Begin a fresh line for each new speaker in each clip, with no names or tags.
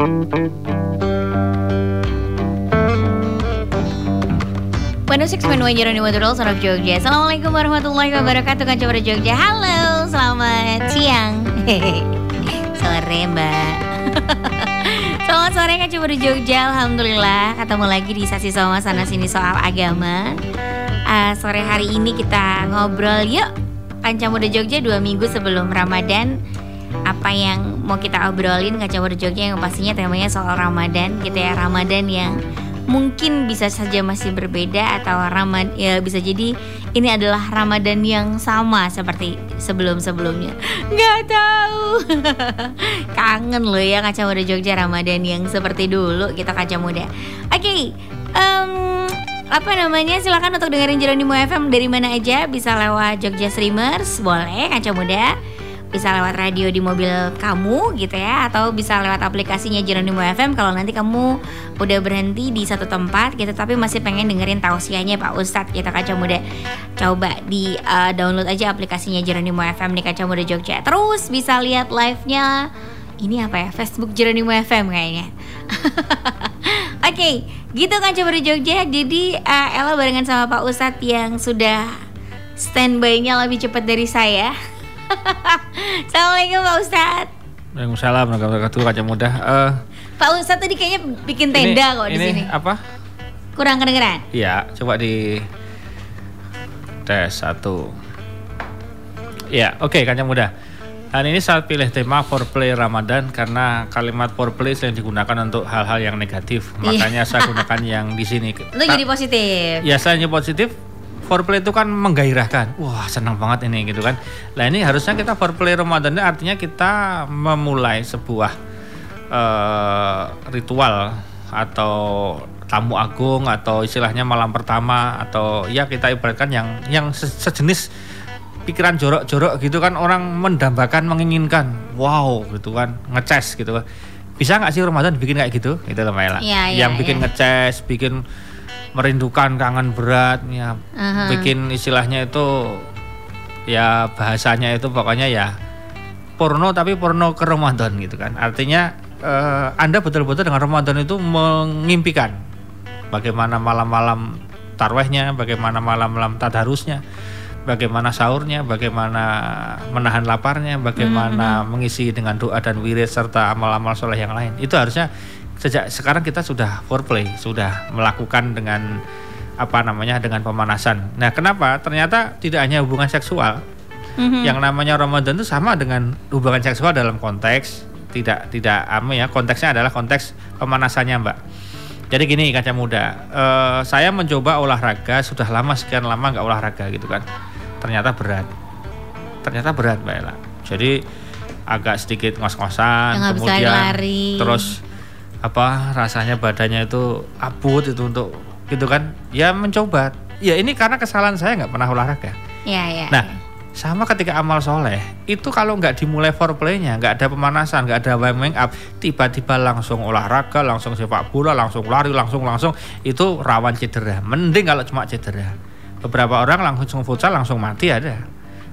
One Six One One Jeroni Waterol Son of Jogja. Assalamualaikum warahmatullahi wabarakatuh Kan coba Jogja. Halo Selamat siang. Sore mbak. Selamat sore kan coba Jogja. Alhamdulillah Ketemu lagi di sasi sama sana sini soal agama. Uh, Sore hari ini kita ngobrol yuk. Kanca Muda Jogja dua minggu sebelum Ramadan. Apa yang mau kita obrolin Kaca Muda Jogja yang pastinya temanya soal Ramadan gitu ya Ramadan yang mungkin bisa saja masih berbeda atau Ramad ya bisa jadi ini adalah Ramadan yang sama seperti sebelum-sebelumnya. Nggak tahu. Kangen loh ya kaca muda Jogja Ramadan yang seperti dulu kita kaca muda. Oke, okay, um, apa namanya silakan untuk dengerin Jeronimo FM dari mana aja bisa lewat Jogja Streamers boleh kaca muda bisa lewat radio di mobil kamu gitu ya atau bisa lewat aplikasinya Jeronimo FM kalau nanti kamu udah berhenti di satu tempat gitu tapi masih pengen dengerin tausiahnya Pak Ustadz gitu kaca muda coba di uh, download aja aplikasinya Jeronimo FM di kaca muda Jogja terus bisa lihat live-nya ini apa ya Facebook Jeronimo FM kayaknya Oke, okay, gitu coba di Jogja. Jadi uh, Ella barengan sama Pak Ustadz yang sudah standby-nya lebih cepat dari saya. Assalamualaikum Pak Ustadz.
Waalaikumsalam warahmatullahi wabarakatuh kaca muda. Uh,
Pak Ustadz tadi kayaknya bikin tenda
ini,
kok di
ini
sini.
apa?
Kurang kedengeran?
Iya, coba di tes satu. Ya, oke okay, kaca muda. Dan ini saat pilih tema foreplay Ramadan karena kalimat foreplay sering digunakan untuk hal-hal yang negatif.
Iya.
Makanya saya gunakan yang di sini.
Lu jadi positif.
Ya, saya jadi positif. Foreplay itu kan menggairahkan. Wah, senang banget ini gitu kan. Nah, ini harusnya kita foreplay Ramadan ini artinya kita memulai sebuah uh, ritual atau tamu agung atau istilahnya malam pertama atau ya kita ibaratkan yang yang se- sejenis pikiran jorok-jorok gitu kan orang mendambakan menginginkan wow gitu kan ngeces gitu kan bisa nggak sih Ramadan bikin kayak gitu itu loh Maela
Iya, iya,
yang bikin
iya.
ngeces bikin merindukan kangen berat ya.
Aha.
bikin istilahnya itu ya bahasanya itu pokoknya ya porno tapi porno ke Ramadan gitu kan. Artinya eh, anda betul-betul dengan Ramadan itu mengimpikan bagaimana malam-malam tarwehnya bagaimana malam-malam tadarusnya bagaimana sahurnya bagaimana menahan laparnya bagaimana mengisi dengan doa dan wirid serta amal-amal soleh yang lain. Itu harusnya sejak sekarang kita sudah foreplay sudah melakukan dengan apa namanya dengan pemanasan. Nah kenapa? Ternyata tidak hanya hubungan seksual.
Mhm.
yang namanya Ramadan itu sama dengan hubungan seksual dalam konteks tidak tidak ame ya konteksnya adalah konteks pemanasannya mbak. Jadi gini kaca muda eh, saya mencoba olahraga sudah lama sekian lama nggak olahraga gitu kan. Ternyata berat. Ternyata berat mbak Ella. Jadi agak sedikit ngos-ngosan kemudian
lari-lari.
terus apa rasanya badannya itu abut itu untuk gitu kan ya mencoba ya ini karena kesalahan saya nggak pernah olahraga
Ya, ya.
Nah,
ya.
sama ketika amal soleh itu kalau nggak dimulai foreplaynya, nggak ada pemanasan, nggak ada warming up, tiba-tiba langsung olahraga, langsung sepak bola, langsung lari, langsung langsung itu rawan cedera. Mending kalau cuma cedera. Beberapa orang langsung futsal langsung mati ada.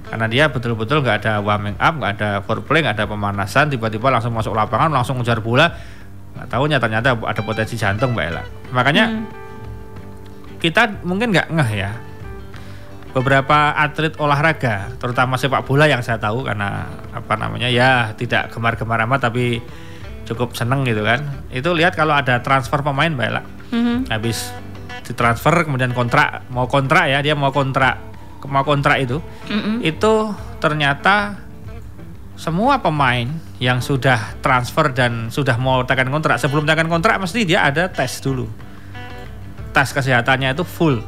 Karena dia betul-betul nggak ada warming up, nggak ada foreplay, nggak ada pemanasan, tiba-tiba langsung masuk lapangan, langsung ngejar bola. Nggak tahunya ternyata ada potensi jantung, Mbak Ella. Makanya
Hmm.
kita mungkin nggak ngeh ya beberapa atlet olahraga terutama sepak bola yang saya tahu karena apa namanya ya tidak gemar-gemar amat tapi cukup seneng gitu kan itu lihat kalau ada transfer pemain mbak Ella
Mhm.
habis ditransfer kemudian kontrak mau kontrak ya dia mau kontrak mau kontrak itu
Mm-mm.
itu ternyata semua pemain yang sudah transfer dan sudah mau tekan kontrak sebelum tekan kontrak mesti dia ada tes dulu. Tes kesehatannya itu full.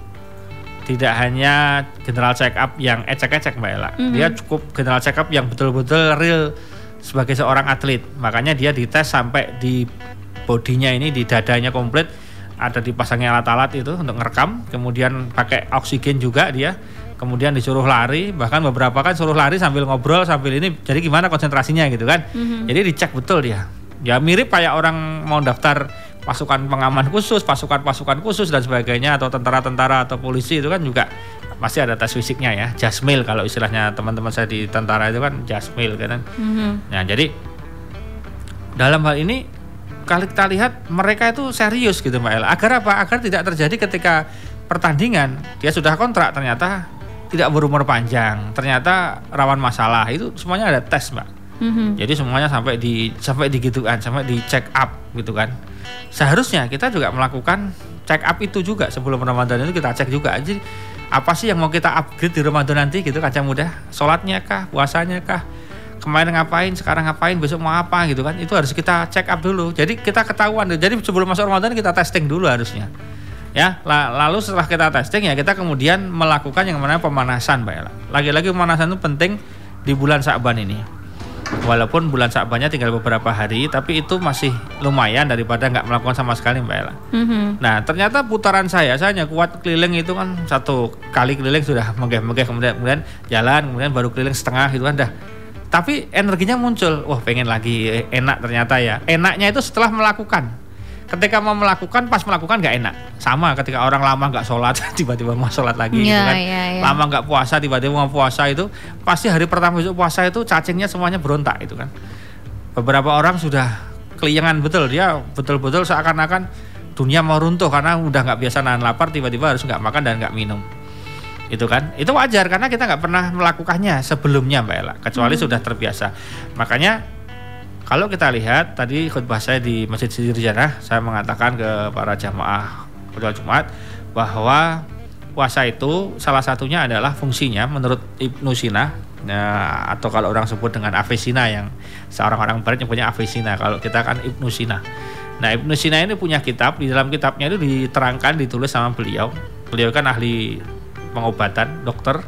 Tidak hanya general check up yang ecek-ecek mbak Ella.
Mhm.
dia cukup general check up yang betul-betul real sebagai seorang atlet. Makanya dia dites sampai di bodinya ini di dadanya komplit. Ada dipasangnya alat-alat itu untuk ngerekam kemudian pakai oksigen juga dia kemudian disuruh lari bahkan beberapa kan suruh lari sambil ngobrol sambil ini jadi gimana konsentrasinya gitu kan
Mhm.
jadi dicek betul dia ya mirip kayak orang mau daftar pasukan pengaman khusus pasukan-pasukan khusus dan sebagainya atau tentara-tentara atau polisi itu kan juga pasti ada tes fisiknya ya jasmil kalau istilahnya teman-teman saya di tentara itu kan jasmil kan
Mhm.
Nah, jadi dalam hal ini kalau kita lihat mereka itu serius gitu Mbak Ella. Agar apa? Agar tidak terjadi ketika pertandingan dia sudah kontrak ternyata tidak berumur panjang, ternyata rawan masalah. Itu semuanya ada tes, Mbak.
Mhm.
Jadi semuanya sampai di sampai digitukan, sampai di check up gitu kan. Seharusnya kita juga melakukan check up itu juga sebelum Ramadan itu kita cek juga. Aja apa sih yang mau kita upgrade di Ramadan nanti gitu kaca muda? Sholatnya kah? Puasanya kah? Kemarin ngapain? Sekarang ngapain? Besok mau apa gitu kan? Itu harus kita check up dulu. Jadi kita ketahuan. Jadi sebelum masuk Ramadan kita testing dulu harusnya ya la- lalu setelah kita testing ya kita kemudian melakukan yang namanya pemanasan mbak Ella lagi-lagi pemanasan itu penting di bulan Sa'ban ini walaupun bulan Sa'bannya tinggal beberapa hari tapi itu masih lumayan daripada nggak melakukan sama sekali mbak Ella
Mhm.
Nah, ternyata putaran saya, saya hanya kuat keliling itu kan satu kali keliling sudah megah-megah kemudian kemudian jalan, kemudian baru keliling setengah gitu kan dah. Tapi energinya muncul, wah pengen lagi eh, enak ternyata ya. Enaknya itu setelah melakukan. Ketika mau melakukan, pas melakukan nggak enak. Sama ketika orang lama nggak sholat, tiba-tiba mau sholat lagi gitu
Iya,
kan.
iya, iya.
Lama nggak puasa, tiba-tiba mau puasa itu, pasti hari pertama besok puasa itu cacingnya semuanya berontak itu kan. Beberapa orang sudah keliangan betul, dia betul-betul seakan-akan dunia mau runtuh karena udah nggak biasa nahan lapar tiba-tiba harus nggak makan dan nggak minum itu kan itu wajar karena kita nggak pernah melakukannya sebelumnya mbak Ella kecuali sudah terbiasa makanya kalau kita lihat tadi khutbah saya di Masjid Sirjana saya mengatakan ke para jamaah khutbah Jumat bahwa puasa itu salah satunya adalah fungsinya menurut Ibnu Sina nah, atau kalau orang sebut dengan Avesina yang seorang orang barat yang punya Avesina kalau kita kan Ibnu Sina Nah Ibnu Sina ini punya kitab di dalam kitabnya itu diterangkan ditulis sama beliau. Beliau kan ahli pengobatan, dokter,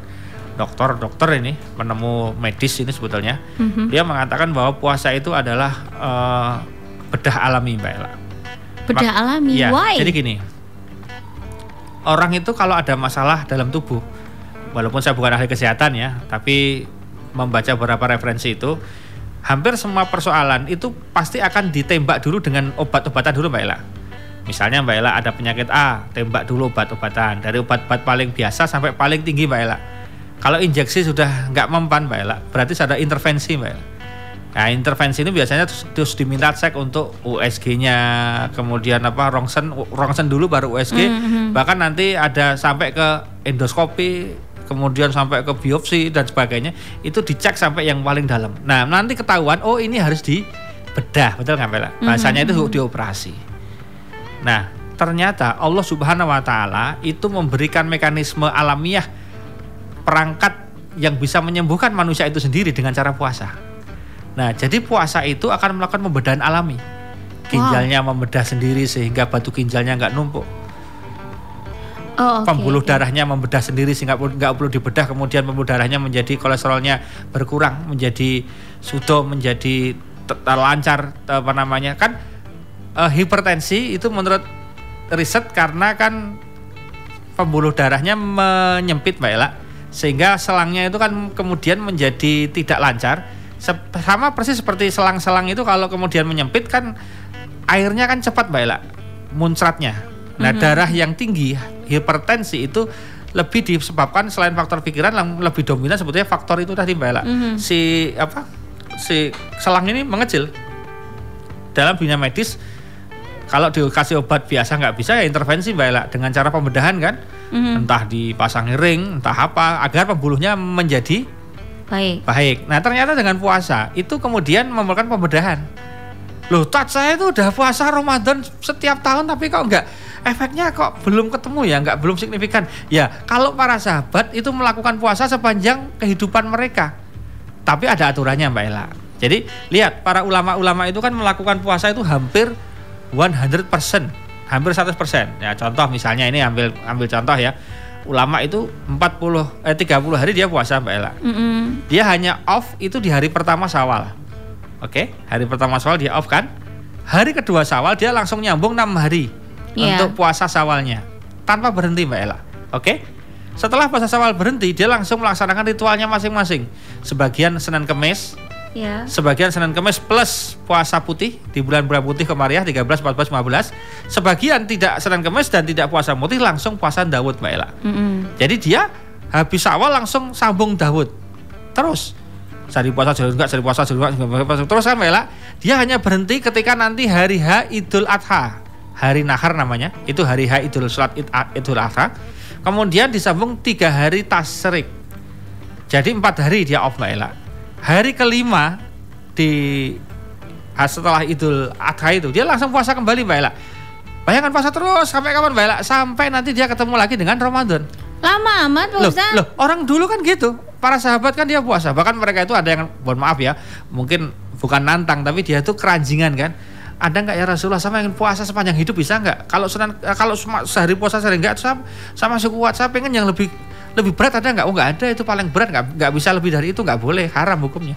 dokter, dokter ini penemu medis ini sebetulnya.
Mhm.
Dia mengatakan bahwa puasa itu adalah eh, bedah alami Mbak Ella.
Bedah
Mak-
alami.
Iya,
Why?
Jadi gini, orang itu kalau ada masalah dalam tubuh, walaupun saya bukan ahli kesehatan ya, tapi membaca beberapa referensi itu, hampir semua persoalan itu pasti akan ditembak dulu dengan obat-obatan dulu Mbak Ella. Misalnya Mbak Ella ada penyakit A, tembak dulu obat-obatan dari obat-obat paling biasa sampai paling tinggi Mbak Ella. Kalau injeksi sudah nggak mempan Mbak Ella, berarti ada intervensi Mbak Ella. Nah intervensi ini biasanya terus, terus diminta cek untuk USG-nya, kemudian apa rongsen, rongsen dulu baru USG,
Mhm.
bahkan nanti ada sampai ke endoskopi, kemudian sampai ke biopsi dan sebagainya, itu dicek sampai yang paling dalam. Nah nanti ketahuan, oh ini harus dibedah, betul nggak Bella? Bahasanya itu dioperasi. Nah ternyata Allah Subhanahu Wa Taala itu memberikan mekanisme alamiah perangkat yang bisa menyembuhkan manusia itu sendiri dengan cara puasa. Nah, jadi puasa itu akan melakukan pembedahan alami. Ginjalnya membedah sendiri sehingga batu ginjalnya nggak numpuk.
Oh, oke,
Pembuluh
oke.
darahnya membedah sendiri sehingga nggak perlu dibedah. Kemudian pembuluh darahnya menjadi kolesterolnya berkurang, menjadi sudo, menjadi lancar apa namanya kan eh, hipertensi itu menurut riset karena kan pembuluh darahnya menyempit Mbak Ella sehingga selangnya itu kan kemudian menjadi tidak lancar. Sama persis seperti selang-selang itu kalau kemudian menyempit kan airnya kan cepat Mbak Ella muncratnya. Nah darah yang tinggi hipertensi itu lebih disebabkan selain faktor pikiran yang lebih dominan sebetulnya faktor itu tadi Mbak Ella.
Mhm.
si apa si selang ini mengecil. Dalam dunia medis kalau dikasih obat biasa nggak bisa ya intervensi Mbak Ella dengan cara pembedahan kan
Mhm.
entah dipasangi ring entah apa agar pembuluhnya menjadi
Baik.
baik. Nah ternyata dengan puasa itu kemudian memerlukan pembedahan. Loh tat saya itu udah puasa Ramadan setiap tahun tapi kok nggak efeknya kok belum ketemu ya nggak belum signifikan. Ya kalau para sahabat itu melakukan puasa sepanjang kehidupan mereka. Tapi ada aturannya Mbak Ella. Jadi lihat para ulama-ulama itu kan melakukan puasa itu hampir 100% hampir 100% ya contoh misalnya ini ambil ambil contoh ya ulama itu 40 eh 30 hari dia puasa Mbak Ella
Mhm.
dia hanya off itu di hari pertama Syawal. Oke, hari pertama Syawal dia off kan? Hari kedua Syawal dia langsung nyambung 6 hari
Iya.
untuk puasa Syawalnya tanpa berhenti Mbak Ella. Oke? Setelah puasa Syawal berhenti, dia langsung melaksanakan ritualnya masing-masing. Sebagian Senin Kemis,
Ya.
sebagian Senin Kemis plus puasa putih di bulan-bulan putih Komariah 13, 14, 15. Sebagian tidak Senin Kemis dan tidak puasa putih langsung puasa Daud Mbak Ella.
Mhm.
Jadi dia habis awal langsung sambung Dawud. Terus sehari puasa sehari enggak, sehari puasa sehari enggak, puasa. Terus kan Mbak Ella, dia hanya berhenti ketika nanti hari H Idul Adha. Hari nahar namanya, itu hari H Idul Salat Id- Idul Adha. Kemudian disambung tiga hari tasrik. Jadi empat hari dia off Mbak Ella. Hari kelima di ah, setelah Idul Adha itu dia langsung puasa kembali Mbak Ella. Bayangkan puasa terus sampai kapan Mbak Ella? Sampai nanti dia ketemu lagi dengan Ramadan.
Lama amat Pak
Loh,
Ustaz.
loh, orang dulu kan gitu. Para sahabat kan dia puasa. Bahkan mereka itu ada yang, mohon maaf ya, mungkin bukan nantang, tapi dia itu keranjingan kan. Ada nggak ya Rasulullah sama yang puasa sepanjang hidup bisa nggak? Kalau sunan, eh, kalau sehari puasa sehari enggak, sama, sama kuat. Saya pengen yang lebih lebih berat ada nggak? Oh nggak ada, itu paling berat nggak nggak bisa lebih dari itu nggak boleh, haram hukumnya.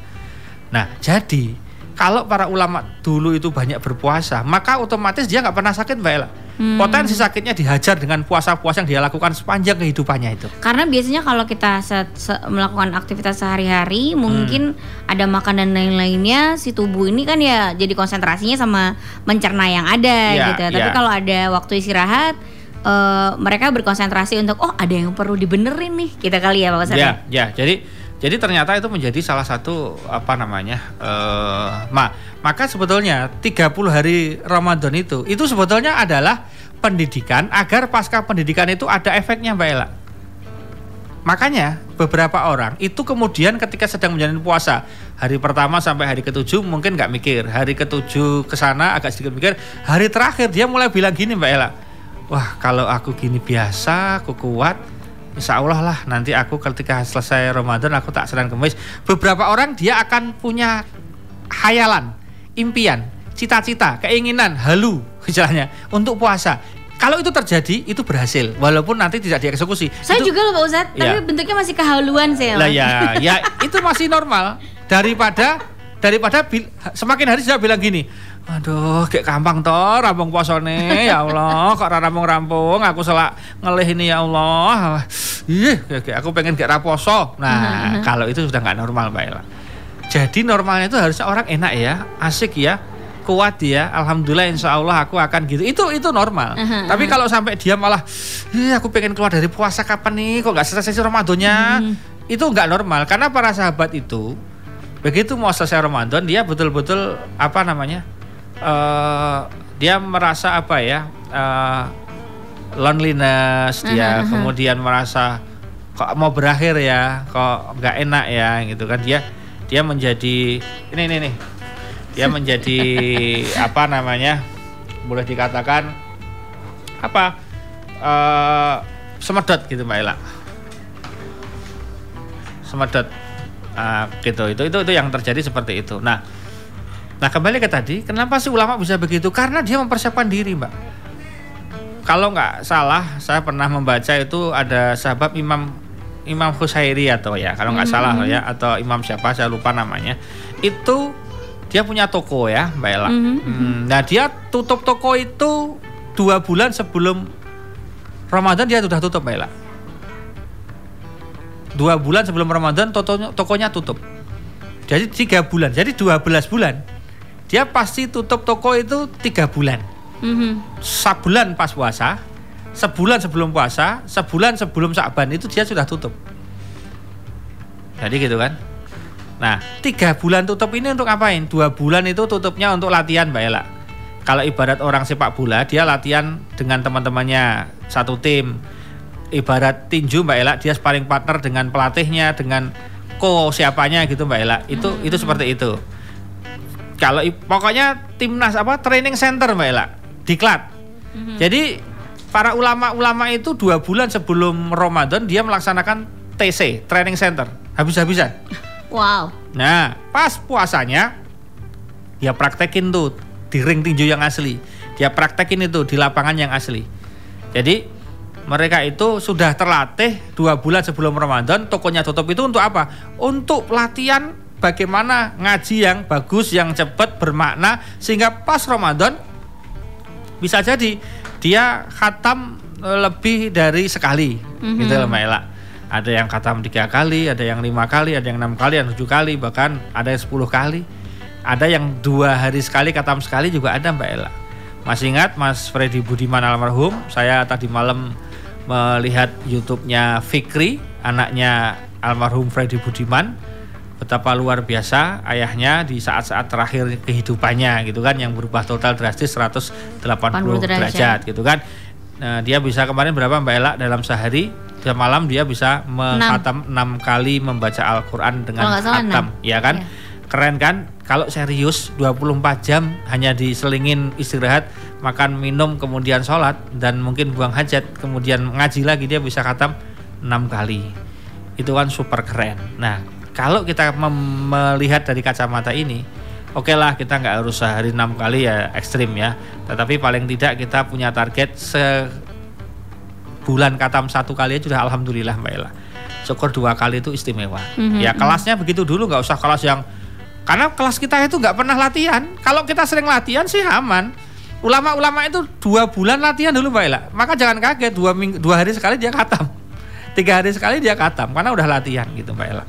Nah, jadi kalau para ulama dulu itu banyak berpuasa, maka otomatis dia nggak pernah sakit, Mbak Ella.
Hmm.
Potensi sakitnya dihajar dengan puasa-puasa yang dia lakukan sepanjang kehidupannya itu.
Karena biasanya kalau kita se- se- melakukan aktivitas sehari-hari mungkin ada makan dan lain-lainnya si tubuh ini kan ya jadi konsentrasinya sama mencerna yang ada
Ya,
gitu. Tapi
ya.
kalau ada waktu istirahat eh, mereka berkonsentrasi untuk oh ada yang perlu dibenerin nih kita kali ya Pak Ustadz.
Ya, ya. Jadi jadi ternyata itu menjadi salah satu apa namanya? eh ma maka sebetulnya 30 hari Ramadan itu itu sebetulnya adalah pendidikan agar pasca pendidikan itu ada efeknya Mbak Ella. Makanya beberapa orang itu kemudian ketika sedang menjalani puasa hari pertama sampai hari ketujuh mungkin nggak mikir hari ketujuh ke sana agak sedikit mikir hari terakhir dia mulai bilang gini Mbak Ella wah kalau aku gini biasa aku kuat Insya Allah lah nanti aku ketika selesai Ramadan aku tak Senin Kemis beberapa orang dia akan punya hayalan impian cita-cita keinginan halu istilahnya untuk puasa. Kalau itu terjadi itu berhasil walaupun nanti tidak dieksekusi.
Saya
Itu-
juga loh Pak Ustadz, tapi
Iya.
bentuknya masih kehaluan saya.
lah ya, ya itu masih normal. Daripada daripada semakin hari sudah bilang gini, aduh kayak gampang toh rampung posone ya Allah. Kok rampung-rampung aku salah ngelih ini ya Allah. Ih kayak- kayak aku pengen gak raposo nah kalau itu sudah nggak normal Mbak Ella. Jadi normalnya itu harusnya orang enak ya asik ya kuat ya. Alhamdulillah insya Allah aku akan gitu. Itu itu normal.
Aha,
tapi kalau sampai dia malah Ih, aku pengen keluar dari puasa kapan nih? Kok nggak selesai sih Ramadannya itu nggak normal. Karena para sahabat itu begitu mau selesai Ramadan dia betul-betul apa namanya eh dia merasa apa ya eh, loneliness dia
Aha, aha.
kemudian merasa kok mau berakhir ya kok nggak enak ya gitu kan. Dia dia menjadi ini ini nih dia menjadi apa namanya boleh dikatakan apa eh semedot gitu mbak Ella. Semedot Ah, gitu. Itu itu itu yang terjadi seperti itu. Nah nah kembali ke tadi kenapa sih ulama bisa begitu karena dia mempersiapkan diri mbak kalau nggak salah saya pernah membaca itu ada sahabat Imam Imam Husairi atau ya kalau nggak salah ya atau Imam siapa saya lupa namanya itu dia punya toko ya Mbak Ella.
Mhm.
Hmm, nah dia tutup toko itu dua bulan sebelum Ramadan dia sudah tutup Mbak Ella. Dua bulan sebelum Ramadan tokonya, tokonya tutup. Jadi tiga bulan, jadi 12 bulan. Dia pasti tutup toko itu tiga bulan
Mhm.
sebulan pas puasa, sebulan sebelum puasa, sebulan sebelum Sa'ban itu dia sudah tutup. Jadi gitu kan? Nah, tiga bulan tutup ini untuk ngapain? Dua bulan itu tutupnya untuk latihan, Mbak Ella. Kalau ibarat orang sepak bola, dia latihan dengan teman-temannya satu tim. Ibarat tinju, Mbak Ella, dia sparring partner dengan pelatihnya, dengan ko siapanya gitu, Mbak Ella. Itu itu seperti itu. Kalau pokoknya timnas apa training center Mbak Ella, diklat. Jadi para ulama-ulama itu dua bulan sebelum Ramadan dia melaksanakan TC training center habis-habisan.
Wow.
Nah pas puasanya dia praktekin tuh di ring tinju yang asli. Dia praktekin itu di lapangan yang asli. Jadi mereka itu sudah terlatih dua bulan sebelum Ramadan tokonya tutup itu untuk apa? Untuk latihan bagaimana ngaji yang bagus, yang cepat, bermakna sehingga pas Ramadan bisa jadi dia khatam eh, lebih dari sekali
Mhm.
gitu loh Mbak Ella. Ada yang khatam tiga kali, ada yang lima kali, ada yang enam kali, ada yang tujuh kali, bahkan ada yang sepuluh kali. Ada yang dua hari sekali khatam sekali juga ada Mbak Ella. Masih ingat Mas Freddy Budiman almarhum? Saya tadi malam melihat YouTube-nya Fikri, anaknya almarhum Freddy Budiman. Betapa luar biasa ayahnya di saat-saat terakhir kehidupannya gitu kan yang berubah total drastis 180
derajat.
derajat gitu kan. Nah, dia bisa kemarin berapa Mbak Ella dalam sehari dan malam dia bisa menghatam enam kali membaca Al-Qur'an dengan
Kalau nggak salah
hatam,
enam.
ya kan?
Iya.
Keren kan? Kalau serius 24 jam hanya diselingin istirahat, makan, minum, kemudian sholat dan mungkin buang hajat, kemudian ngaji lagi dia bisa khatam enam kali. Itu kan super keren. Nah, kalau kita melihat dari kacamata ini, oke lah kita nggak harus sehari enam kali ya ekstrim ya. Tetapi paling tidak kita punya target sebulan katam satu kali aja sudah alhamdulillah Mbak Ella. Syukur dua kali itu istimewa.
Mhm,
Ya kelasnya begitu dulu nggak usah kelas yang karena kelas kita itu nggak pernah latihan. Kalau kita sering latihan sih aman. Ulama-ulama itu dua bulan latihan dulu Mbak Ella. Maka jangan kaget dua minggu, dua hari sekali dia katam, tiga hari sekali dia katam karena udah latihan gitu Mbak Ella.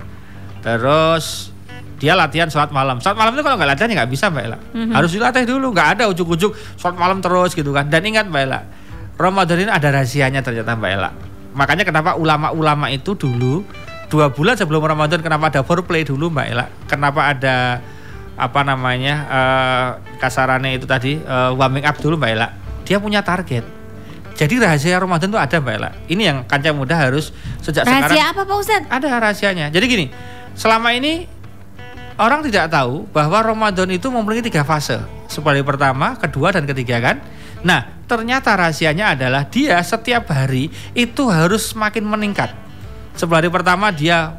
Terus dia latihan sholat malam. Sholat malam itu kalau nggak latihan ya nggak bisa Mbak Ella. Harus dilatih dulu. Nggak ada ujuk-ujuk sholat malam terus gitu kan. Dan ingat Mbak Ella, Ramadan ini ada rahasianya ternyata Mbak Ella. Makanya kenapa ulama-ulama itu dulu dua bulan sebelum Ramadan kenapa ada foreplay dulu Mbak Ella? Kenapa ada apa namanya eh, kasarannya itu tadi eh, warming up dulu Mbak Ella? Dia punya target. Jadi rahasia Ramadan itu ada Mbak Ella. Ini yang kancah muda harus sejak sekarang
Rahasia apa Pak Ustadz?
ada rahasianya. Jadi gini, selama ini orang tidak tahu bahwa Ramadan itu memiliki tiga fase. Seperti pertama, kedua, dan ketiga kan. Nah, ternyata rahasianya adalah dia setiap hari itu harus semakin meningkat. Hari pertama dia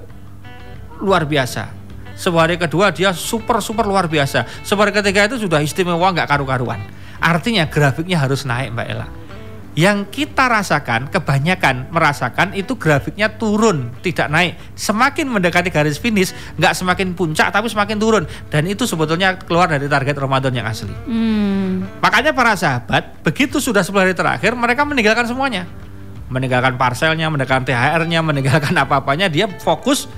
luar biasa. Sebuah hari kedua dia super super luar biasa. Sebuah hari ketiga itu sudah istimewa nggak karu-karuan. Artinya grafiknya harus naik Mbak Ella yang kita rasakan kebanyakan merasakan itu grafiknya turun tidak naik. Semakin mendekati garis finish nggak semakin puncak tapi semakin turun. Dan itu sebetulnya keluar dari target Ramadan yang asli.
Hmm.
makanya para sahabat begitu sudah 10 hari terakhir mereka meninggalkan semuanya. Meninggalkan parselnya meninggalkan THR-nya meninggalkan apa-apanya dia fokus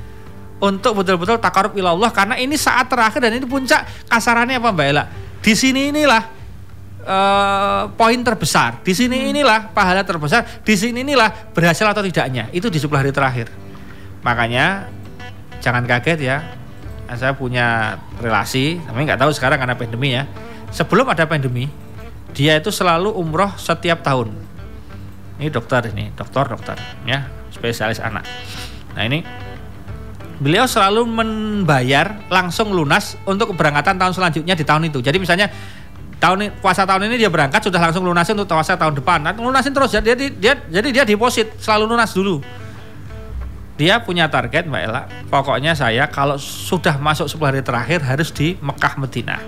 untuk betul-betul takarub ilallah karena ini saat terakhir dan ini puncak kasarannya apa Mbak Ella? Di sini inilah eh, poin terbesar. Di sini inilah pahala terbesar. Di sini inilah berhasil atau tidaknya. Itu di 10 hari terakhir. Makanya jangan kaget ya. Saya punya relasi, tapi nggak tahu sekarang karena pandemi ya. Sebelum ada pandemi, dia itu selalu umroh setiap tahun. Ini dokter ini, dokter dokter ya, spesialis anak. Nah ini beliau selalu membayar langsung lunas untuk keberangkatan tahun selanjutnya di tahun itu. Jadi misalnya tahun ini- puasa tahun ini dia berangkat sudah langsung lunasin untuk puasa tahun depan. Nah, lunasin terus jadi dia, dia jadi dia deposit selalu lunas dulu. Dia punya target Mbak Ella. Pokoknya saya kalau sudah masuk 10 hari terakhir harus di Mekah Medina.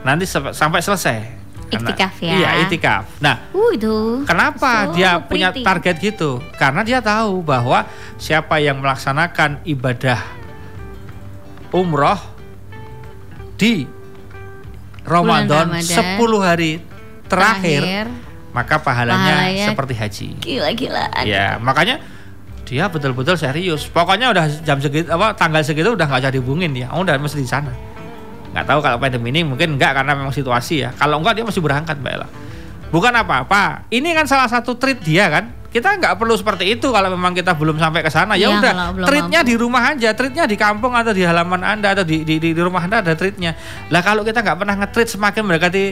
Nanti sampai selesai. Karena-
Iktikaf ya.
Iya, itikaf. Nah,
Uh itu.
Kenapa
So
dia punya
pretty.
target gitu? Karena dia tahu bahwa siapa yang melaksanakan ibadah umroh di Ramadan,
Ramadan.
10 hari terakhir,
Terakhir.
maka pahalanya,
Pahalanya
seperti haji.
Gila-gilaan.
Ya, makanya dia betul-betul serius. Pokoknya udah jam segitu apa tanggal segitu udah nggak usah dihubungin dia. Oh, udah mesti di sana. Nggak tahu kalau pandemi ini mungkin enggak karena memang situasi ya. Kalau enggak dia masih berangkat Mbak Ella. Bukan apa-apa. Ini kan salah satu treat dia kan. Kita nggak perlu seperti itu kalau memang kita belum sampai ke sana. Ya
Iya,
udah, treatnya
mampu.
di rumah aja, treatnya di kampung atau di halaman anda atau di di, di, di rumah anda ada treatnya. Lah kalau kita nggak pernah nge-treat semakin mendekati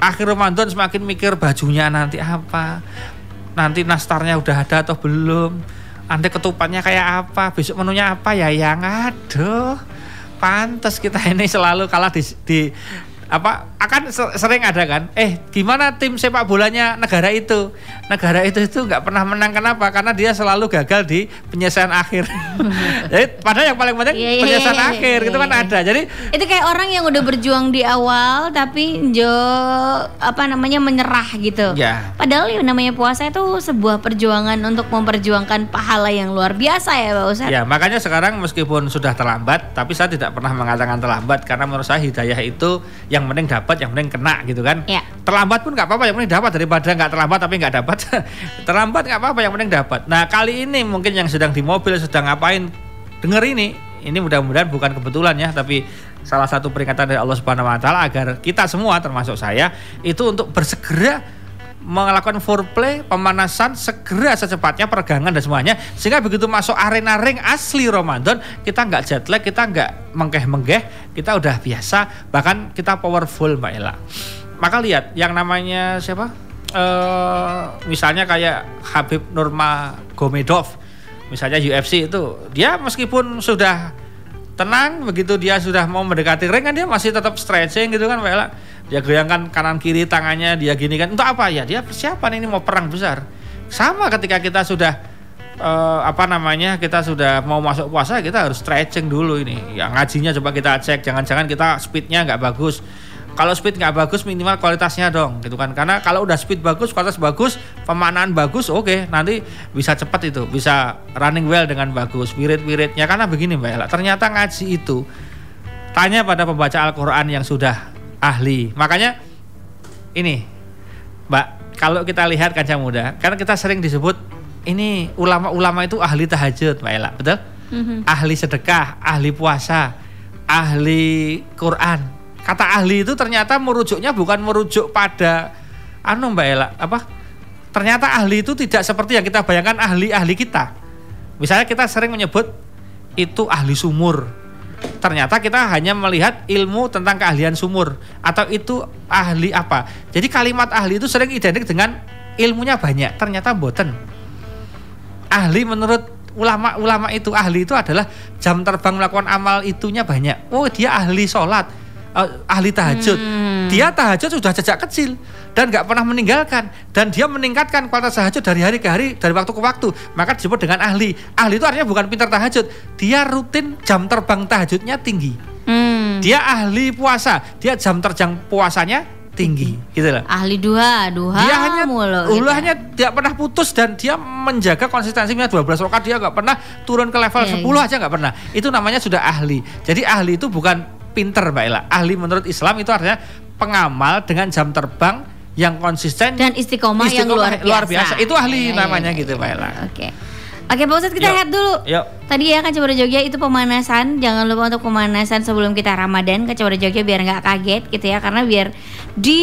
akhir Ramadan semakin mikir bajunya nanti apa, nanti nastarnya udah ada atau belum, anda ketupannya kayak apa, besok menunya apa ya yang aduh, pantas kita ini selalu kalah di, di apa akan se- sering ada kan eh gimana tim sepak bolanya negara itu negara itu itu nggak pernah menang kenapa karena dia selalu gagal di penyelesaian akhir jadi padahal yang paling penting
Iya, iya,
penyelesaian
iya,
akhir
iya,
itu kan
iya.
ada jadi
Itu kayak orang yang udah berjuang di awal tapi jo apa namanya menyerah gitu.
ya
Padahal yang namanya puasa itu sebuah perjuangan untuk memperjuangkan pahala yang luar biasa ya Pak Ustadz.
Ya, makanya sekarang meskipun sudah terlambat, tapi saya tidak pernah mengatakan terlambat karena menurut saya hidayah itu yang penting dapat, yang penting kena gitu kan.
Ya.
Terlambat pun nggak apa-apa, yang penting dapat daripada nggak terlambat tapi nggak dapat. terlambat nggak apa-apa, yang penting dapat. Nah kali ini mungkin yang sedang di mobil sedang ngapain denger ini, ini mudah-mudahan bukan kebetulan ya, tapi salah satu peringatan dari Allah Subhanahu Wa Taala agar kita semua termasuk saya itu untuk bersegera melakukan foreplay, pemanasan segera secepatnya peregangan dan semuanya sehingga begitu masuk arena ring asli Ramadan kita nggak jet lag, kita nggak menggeh-menggeh, kita udah biasa bahkan kita powerful Mbak Ella. Maka lihat yang namanya siapa? Eh misalnya kayak Habib Nurmagomedov misalnya UFC itu dia meskipun sudah tenang begitu dia sudah mau mendekati ring kan dia masih tetap stretching gitu kan Mbak Ella dia goyangkan kanan kiri tangannya dia gini kan. Untuk apa ya? Dia persiapan ini mau perang besar. Sama ketika kita sudah eh, apa namanya kita sudah mau masuk puasa kita harus stretching dulu ini. Ya ngajinya coba kita cek. Jangan-jangan kita speednya nggak bagus. Kalau speed nggak bagus minimal kualitasnya dong gitu kan. Karena kalau udah speed bagus kualitas bagus pemanaan bagus oke. Nanti bisa cepat itu bisa running well dengan bagus wirid-wiridnya. Karena begini mbak Ella ternyata ngaji itu tanya pada pembaca Al-Quran yang sudah ahli. Makanya ini mbak kalau kita lihat kaca muda karena kita sering disebut ini ulama-ulama itu ahli tahajud mbak Ella betul?
Mhm.
ahli sedekah ahli puasa ahli Quran. Kata ahli itu ternyata merujuknya bukan merujuk pada anu Mbak Ella apa? Ternyata ahli itu tidak seperti yang kita bayangkan ahli-ahli kita. Misalnya kita sering menyebut itu ahli sumur ternyata kita hanya melihat ilmu tentang keahlian sumur. Atau itu ahli apa. Jadi kalimat ahli itu sering identik dengan ilmunya banyak. Ternyata boten. Ahli menurut ulama-ulama itu ahli itu adalah jam terbang melakukan amal itunya banyak. Oh dia ahli sholat. Eh, ahli tahajud.
Hmm.
dia tahajud sudah sejak kecil dan nggak pernah meninggalkan. Dan dia meningkatkan kualitas tahajud dari hari ke hari dari waktu ke waktu. Maka disebut dengan ahli. Ahli itu artinya bukan pintar tahajud. Dia rutin jam terbang tahajudnya tinggi.
Hmm.
dia ahli puasa. Dia jam terjang puasanya tinggi. Gitu loh.
Ahli duha, duha
dia hanya
mulu. gitu.
ulahnya tidak pernah putus dan dia menjaga konsistensinya 12 rakaat dia nggak pernah turun ke level
Iya,
10
iya.
aja nggak pernah. Itu namanya sudah ahli. Jadi ahli itu bukan pinter mbak Ella. Ahli menurut Islam itu artinya pengamal dengan jam terbang yang konsisten
dan istiqomah, yang
istiqomah
luar biasa.
itu ahli
iya,
namanya
iya,
gitu
iya.
Ella
Oke. Oke, Pak Ustadz kita head dulu.
yuk
Tadi ya Kacamata Jogja itu pemanasan, jangan lupa untuk pemanasan sebelum kita Ramadan Kacamata Jogja biar nggak kaget gitu ya karena biar di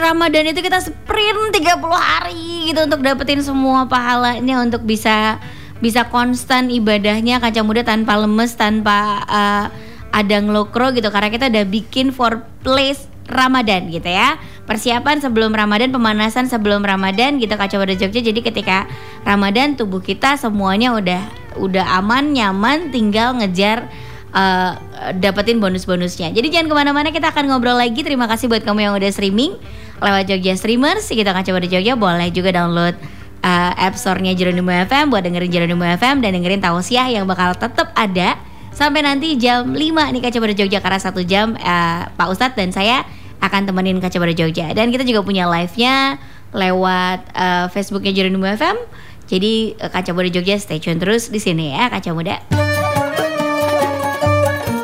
Ramadan itu kita sprint 30 hari gitu untuk dapetin semua pahalanya untuk bisa bisa konstan ibadahnya kaca muda tanpa lemes tanpa eh, ada ngelokro gitu karena kita udah bikin for place Ramadan gitu ya persiapan sebelum Ramadan pemanasan sebelum Ramadan gitu kaca muda Jogja. Jadi ketika Ramadan tubuh kita semuanya udah udah aman nyaman tinggal ngejar eh, dapetin bonus-bonusnya. Jadi jangan ke mana-mana kita akan ngobrol lagi. Terima kasih buat kamu yang udah streaming. Lewat Jogja Streamers kita kaca muda Jogja. Boleh juga download uh, app store-nya Jeronimo FM buat dengerin Jeronimo FM dan dengerin tausiah yang bakal tetap ada. Sampai nanti jam 5 nih Kaca Pada Jogja karena satu jam uh, Pak Ustadz dan saya akan temenin Kaca Pada Jogja dan kita juga punya live-nya lewat uh, Facebooknya Jeronimo FM jadi uh, Kaca Pada Jogja stay tune terus di sini ya Kaca Muda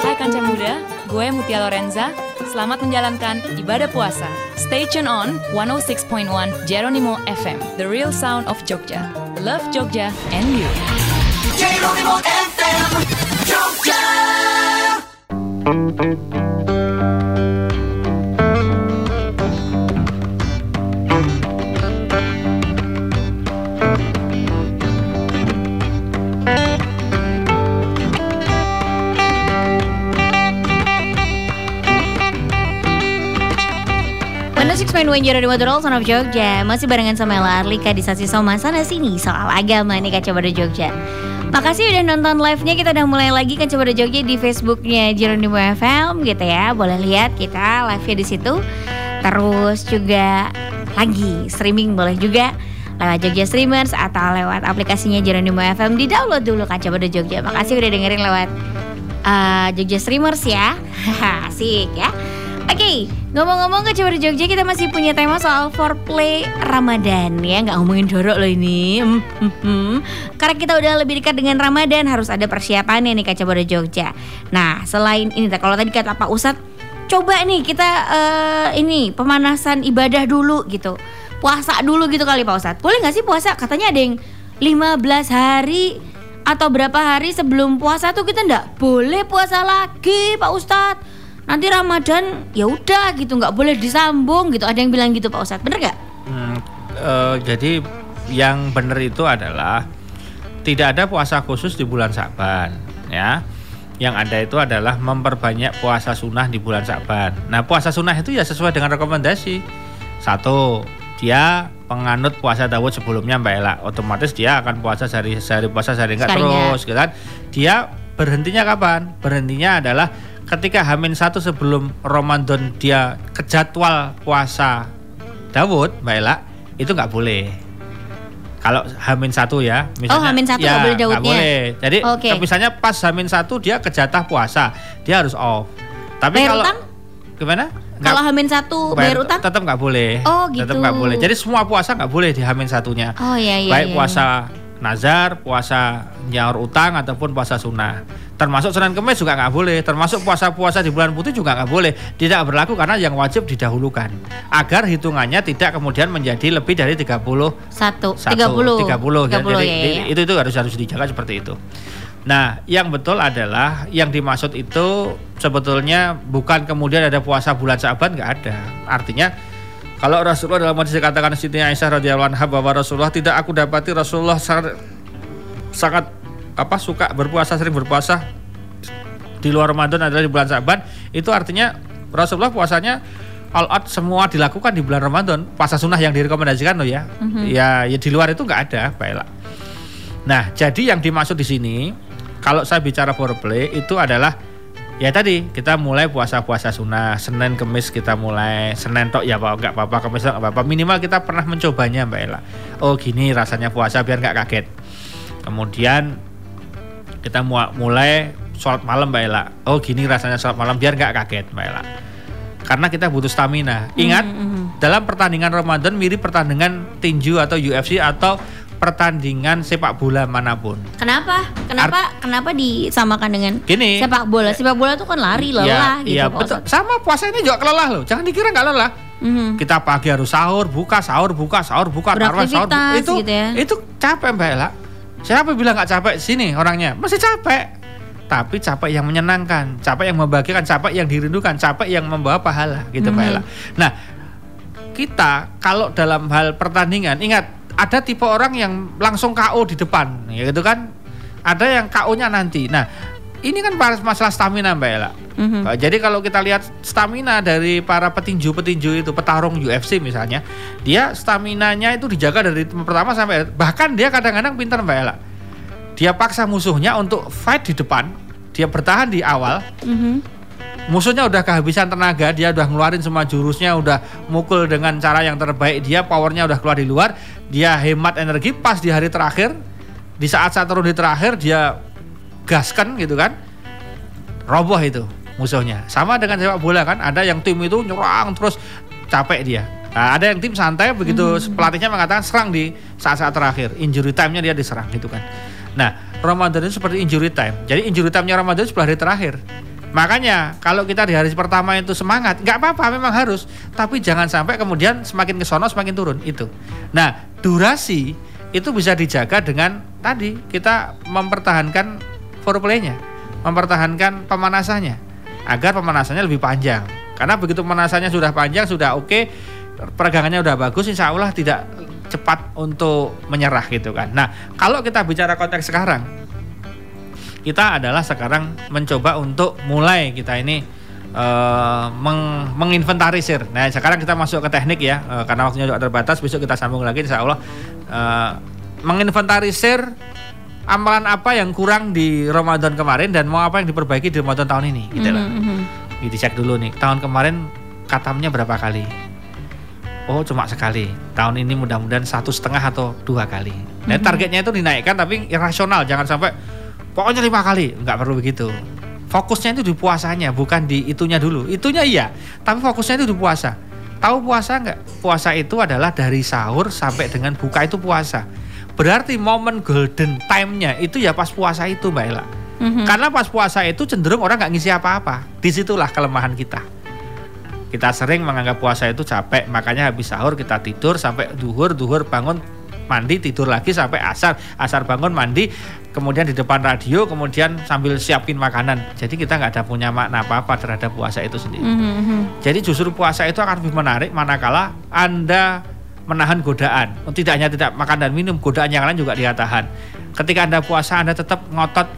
Hai Kanca Muda, gue Mutia Lorenza. Selamat menjalankan ibadah puasa. Stay tune on 106.1 Jeronimo FM, the real sound of Jogja. Love Jogja and you.
Geronimo FM, Jogja.
Mana Six Main One Jeronimo The Roll Son of Jogja. Masih barengan sama Ella Arlika di Sasi Soma. Sana Sini Soal agama nih Kaca Pada Jogja. Makasih udah nonton live-nya. Kita udah mulai lagi Kaca Pada Jogja di Facebooknya Jeronimo FM gitu ya. Boleh lihat kita live-nya di situ. Terus juga lagi streaming boleh juga lewat Jogja Streamers atau lewat aplikasinya Jeronimo FM di download dulu Kaca Pada Jogja. Makasih udah dengerin lewat uh, Jogja Streamers ya. Asik ya. Oke, ngomong-ngomong ke Coba Jogja kita masih punya tema soal foreplay Ramadan ya, nggak ngomongin jorok loh ini. Hmm, hmm, hmm. Karena kita udah lebih dekat dengan Ramadan harus ada persiapannya nih Kaca Bodo Jogja. Nah, selain ini kalau tadi kata Pak Ustadz, coba nih kita eh, ini pemanasan ibadah dulu gitu. Puasa dulu gitu kali Pak Ustadz. Boleh nggak sih puasa? Katanya ada yang 15 hari atau berapa hari sebelum puasa tuh kita nggak boleh puasa lagi Pak Ustadz nanti Ramadan ya udah gitu nggak boleh disambung gitu ada yang bilang gitu Pak Ustadz bener nggak
Hmm, eh, jadi yang benar itu adalah tidak ada puasa khusus di bulan Sa'ban ya. Yang ada itu adalah memperbanyak puasa sunnah di bulan Sa'ban. Nah, puasa sunnah itu ya sesuai dengan rekomendasi. Satu, dia penganut puasa Dawud sebelumnya Mbak Ella. Otomatis dia akan puasa sehari sehari puasa sehari enggak
Sekalinya.
terus, gitu kan? Dia berhentinya kapan? Berhentinya adalah ketika Hamin satu sebelum Ramadan dia ke jadwal puasa Dawud, Mbak Ella, itu nggak boleh. Kalau Hamin satu ya, misalnya,
Oh, Hamin satu nggak boleh Dawudnya?
boleh. Jadi
Oke.
misalnya pas Hamin satu dia ke jatah puasa, dia harus off. Tapi
Bayar
kalau
utang?
gimana?
Kalau Hamin satu bayar utang?
tetap nggak boleh.
Oh,
Tetap
gitu.
nggak boleh. Jadi semua puasa nggak boleh di Hamin satunya.
Oh iya iya.
Baik
iya,
puasa nazar, puasa nyaur utang ataupun puasa sunnah. Termasuk Senin Kemis juga nggak boleh. Termasuk puasa-puasa di bulan putih juga nggak boleh. Tidak berlaku karena yang wajib didahulukan. Agar hitungannya tidak kemudian menjadi lebih dari 30
iya. Satu.
satu,
Tiga puluh.
30 ya.
Tiga puluh
Jadi
ya, ya, ya.
itu itu harus harus dijaga seperti itu. Nah, yang betul adalah yang dimaksud itu sebetulnya bukan kemudian ada puasa bulan Syaban nggak ada. Artinya kalau Rasulullah dalam hadis dikatakan Siti Aisyah radhiyallahu anha bahwa Rasulullah tidak aku dapati Rasulullah sangat, sangat apa suka berpuasa sering berpuasa di luar Ramadan adalah di bulan Syaban itu artinya Rasulullah puasanya all out semua dilakukan di bulan Ramadan. Puasa sunnah yang direkomendasikan loh ya. Ya ya di luar itu nggak ada baiklah. Nah jadi yang dimaksud di sini kalau saya bicara foreplay itu adalah ya tadi kita mulai puasa-puasa sunnah. Senin Kemis kita mulai. Senin tok ya pak. Nggak apa-apa Kemis nggak apa-apa. Minimal kita pernah mencobanya Mbak Ella. Oh gini rasanya puasa biar nggak kaget. Kemudian kita mu- mulai sholat malam Mbak Ella. Oh gini rasanya sholat malam biar nggak kaget Mbak Ella. Karena kita butuh stamina. Ingat dalam pertandingan Ramadan mirip pertandingan tinju atau UFC atau pertandingan sepak bola mana pun
Kenapa? Kenapa? kenapa disamakan dengan
Gini.
sepak bola? Sepak bola itu kan lari lelah gitu.
Iya, betul.
Ustadz.
Sama puasa ini juga kelelah loh. Jangan dikira nggak lelah.
Mhm.
Kita pagi harus sahur, buka, sahur, buka, sahur, buka, tarawih, sahur. Itu
gitu ya.
itu capek Mbak Ella. Siapa bilang nggak capek sini orangnya? Masih capek. Tapi capek yang menyenangkan, capek yang membahagiakan, capek yang dirindukan, capek yang membawa pahala gitu Mbak
Mhm.
Ella. Nah, kita kalau dalam hal pertandingan ingat ada tipe orang yang langsung KO di depan ya gitu kan? Ada yang KO-nya nanti. Nah ini kan masalah stamina Mbak Ella.
Mhm.
Uh, jadi kalau kita lihat stamina dari para petinju-petinju itu petarung UFC misalnya dia staminanya itu dijaga dari pertama sampai bahkan dia kadang-kadang pintar Mbak Ella. Dia paksa musuhnya untuk fight di depan dia bertahan di awal
Mhm.
Musuhnya udah kehabisan tenaga, dia udah ngeluarin semua jurusnya, udah mukul dengan cara yang terbaik, dia powernya udah keluar di luar, dia hemat energi pas di hari terakhir, di saat-saat turun di terakhir dia gaskan gitu kan, roboh itu musuhnya. Sama dengan sepak bola kan, ada yang tim itu nyerang terus capek dia. Nah, ada yang tim santai begitu pelatihnya mengatakan serang di saat-saat terakhir, injury time-nya dia diserang gitu kan. Nah, Ramadan itu seperti injury time. Jadi injury time-nya Ramadan itu 10 hari terakhir. Makanya kalau kita di hari pertama itu semangat, nggak apa-apa memang harus, tapi jangan sampai kemudian semakin ke sono semakin turun itu. Nah, durasi itu bisa dijaga dengan tadi kita mempertahankan foreplaynya, mempertahankan pemanasannya agar pemanasannya lebih panjang. Karena begitu pemanasannya sudah panjang, sudah oke, peregangannya udah bagus, insya Allah tidak cepat untuk menyerah gitu kan. Nah, kalau kita bicara konteks sekarang, kita adalah sekarang mencoba untuk mulai kita ini eh, meng- menginventarisir. Nah, sekarang kita masuk ke teknik ya, eh, karena waktunya juga terbatas. Besok kita sambung lagi, insya Allah eh, menginventarisir amalan apa yang kurang di Ramadan kemarin dan mau apa yang diperbaiki di Ramadan tahun ini, gitu loh.
Mhm, mhm.
Gitu, cek dulu nih. Tahun kemarin katamnya berapa kali? Oh cuma sekali. Tahun ini mudah-mudahan satu setengah atau dua kali. Nah, targetnya itu dinaikkan tapi irasional. Jangan sampai pokoknya lima kali. Nggak perlu begitu. Fokusnya itu di puasanya, bukan di itunya dulu. Itunya iya, tapi fokusnya itu di puasa. Tahu puasa nggak? Puasa itu adalah dari sahur sampai dengan buka itu puasa. Berarti momen golden time-nya itu ya pas puasa itu Mbak Ella.
Mhm.
Karena pas puasa itu cenderung orang nggak ngisi apa-apa. Di situlah kelemahan kita. Kita sering menganggap puasa itu capek, makanya habis sahur kita tidur sampai duhur, duhur bangun mandi tidur lagi sampai asar, asar bangun mandi, kemudian di depan radio, kemudian sambil siapin makanan. Jadi kita nggak ada punya makna apa-apa terhadap puasa itu sendiri.
Mhm, mhm.
Jadi justru puasa itu akan lebih menarik manakala Anda menahan godaan. Tidak hanya tidak makan dan minum, godaan yang lain juga dia tahan. Ketika Anda puasa, Anda tetap ngotot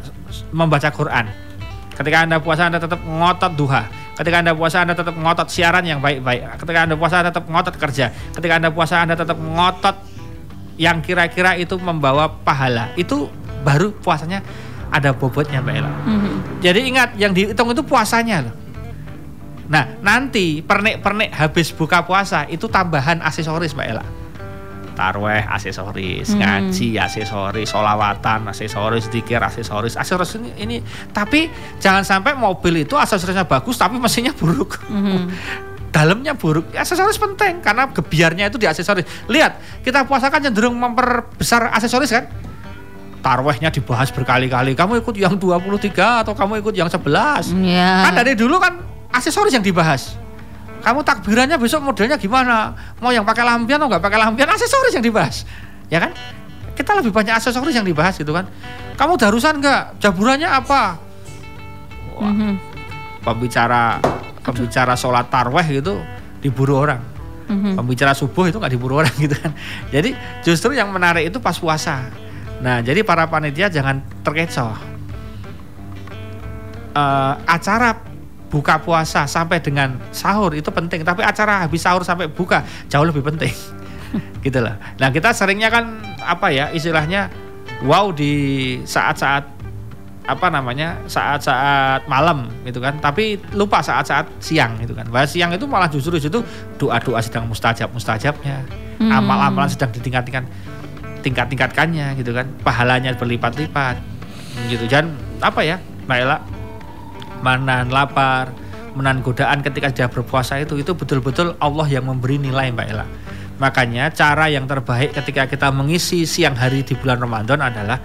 membaca Quran. Ketika Anda puasa, Anda tetap ngotot duha. Ketika Anda puasa, Anda tetap ngotot siaran yang baik-baik. Ketika Anda puasa, Anda tetap ngotot kerja. Ketika Anda puasa, Anda tetap ngotot yang kira-kira itu membawa pahala. Itu baru puasanya ada bobotnya Mbak Ella.
Mhm.
Jadi ingat yang dihitung itu puasanya loh. Nah nanti pernik-pernik habis buka puasa itu tambahan aksesoris Mbak Ella. Tarweh aksesoris,
Hmm.
ngaji aksesoris, solawatan aksesoris, dikir aksesoris, aksesoris ini, ini. Tapi jangan sampai mobil itu aksesorisnya bagus tapi mesinnya buruk.
Mhm.
Dalamnya buruk. Aksesoris penting karena gebiarnya itu di aksesoris. Lihat kita puasa kan cenderung memperbesar aksesoris kan tarwehnya dibahas berkali-kali. Kamu ikut yang 23 atau kamu ikut yang 11.
Ya.
Kan dari dulu kan aksesoris yang dibahas. Kamu takbirannya besok modelnya gimana? Mau yang pakai lampion atau nggak pakai lampion? Aksesoris yang dibahas. Ya kan? Kita lebih banyak aksesoris yang dibahas gitu kan. Kamu darusan nggak? Jaburannya apa? Wah,
Mhm.
pembicara pembicara sholat tarweh gitu diburu orang.
Mhm.
Pembicara subuh itu nggak diburu orang gitu kan. Jadi justru yang menarik itu pas puasa. Nah, jadi para panitia jangan terkecoh. Eh, acara buka puasa sampai dengan sahur itu penting, tapi acara habis sahur sampai buka jauh lebih penting. gitu loh. Nah, kita seringnya kan apa ya istilahnya wow di saat-saat apa namanya saat-saat malam gitu kan. Tapi lupa saat-saat siang gitu kan. Bahas siang itu malah justru di situ doa-doa sedang mustajab mustajabnya
Hmm.
amal-amalan sedang ditingkat-tingkat tingkat-tingkatkannya gitu kan. Pahalanya berlipat-lipat gitu. Dan apa ya Ella? Menahan lapar menahan godaan ketika sudah berpuasa itu itu betul-betul Allah yang memberi nilai Mbak Ella. Makanya cara yang terbaik ketika kita mengisi siang hari di bulan Ramadan adalah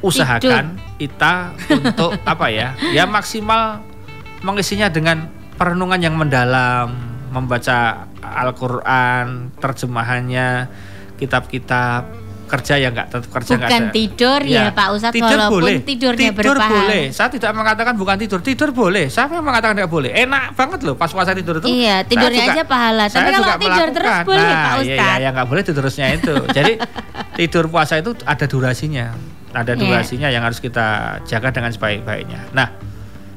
usahakan kita untuk apa ya ya maksimal mengisinya dengan perenungan yang mendalam membaca Al-Quran terjemahannya kitab-kitab kerja yang enggak tetap kerja
Bukan
ada.
tidur ya, Pak Ustadz
tidur
walaupun
boleh.
tidurnya
tidur boleh saya tidak mengatakan bukan tidur tidur boleh siapa yang mengatakan tidak boleh enak banget loh pas puasa tidur itu
Iya,
Saya
tidurnya
juga-
aja pahala. Tapi
saya
kalau tidur terus
melakukan.
boleh,
nah,
Pak
iya,
Ustadz.
iya, yang nggak boleh tidur terusnya itu jadi tidur puasa itu ada durasinya ada
Iya.
durasinya yang harus kita jaga dengan sebaik-baiknya. Nah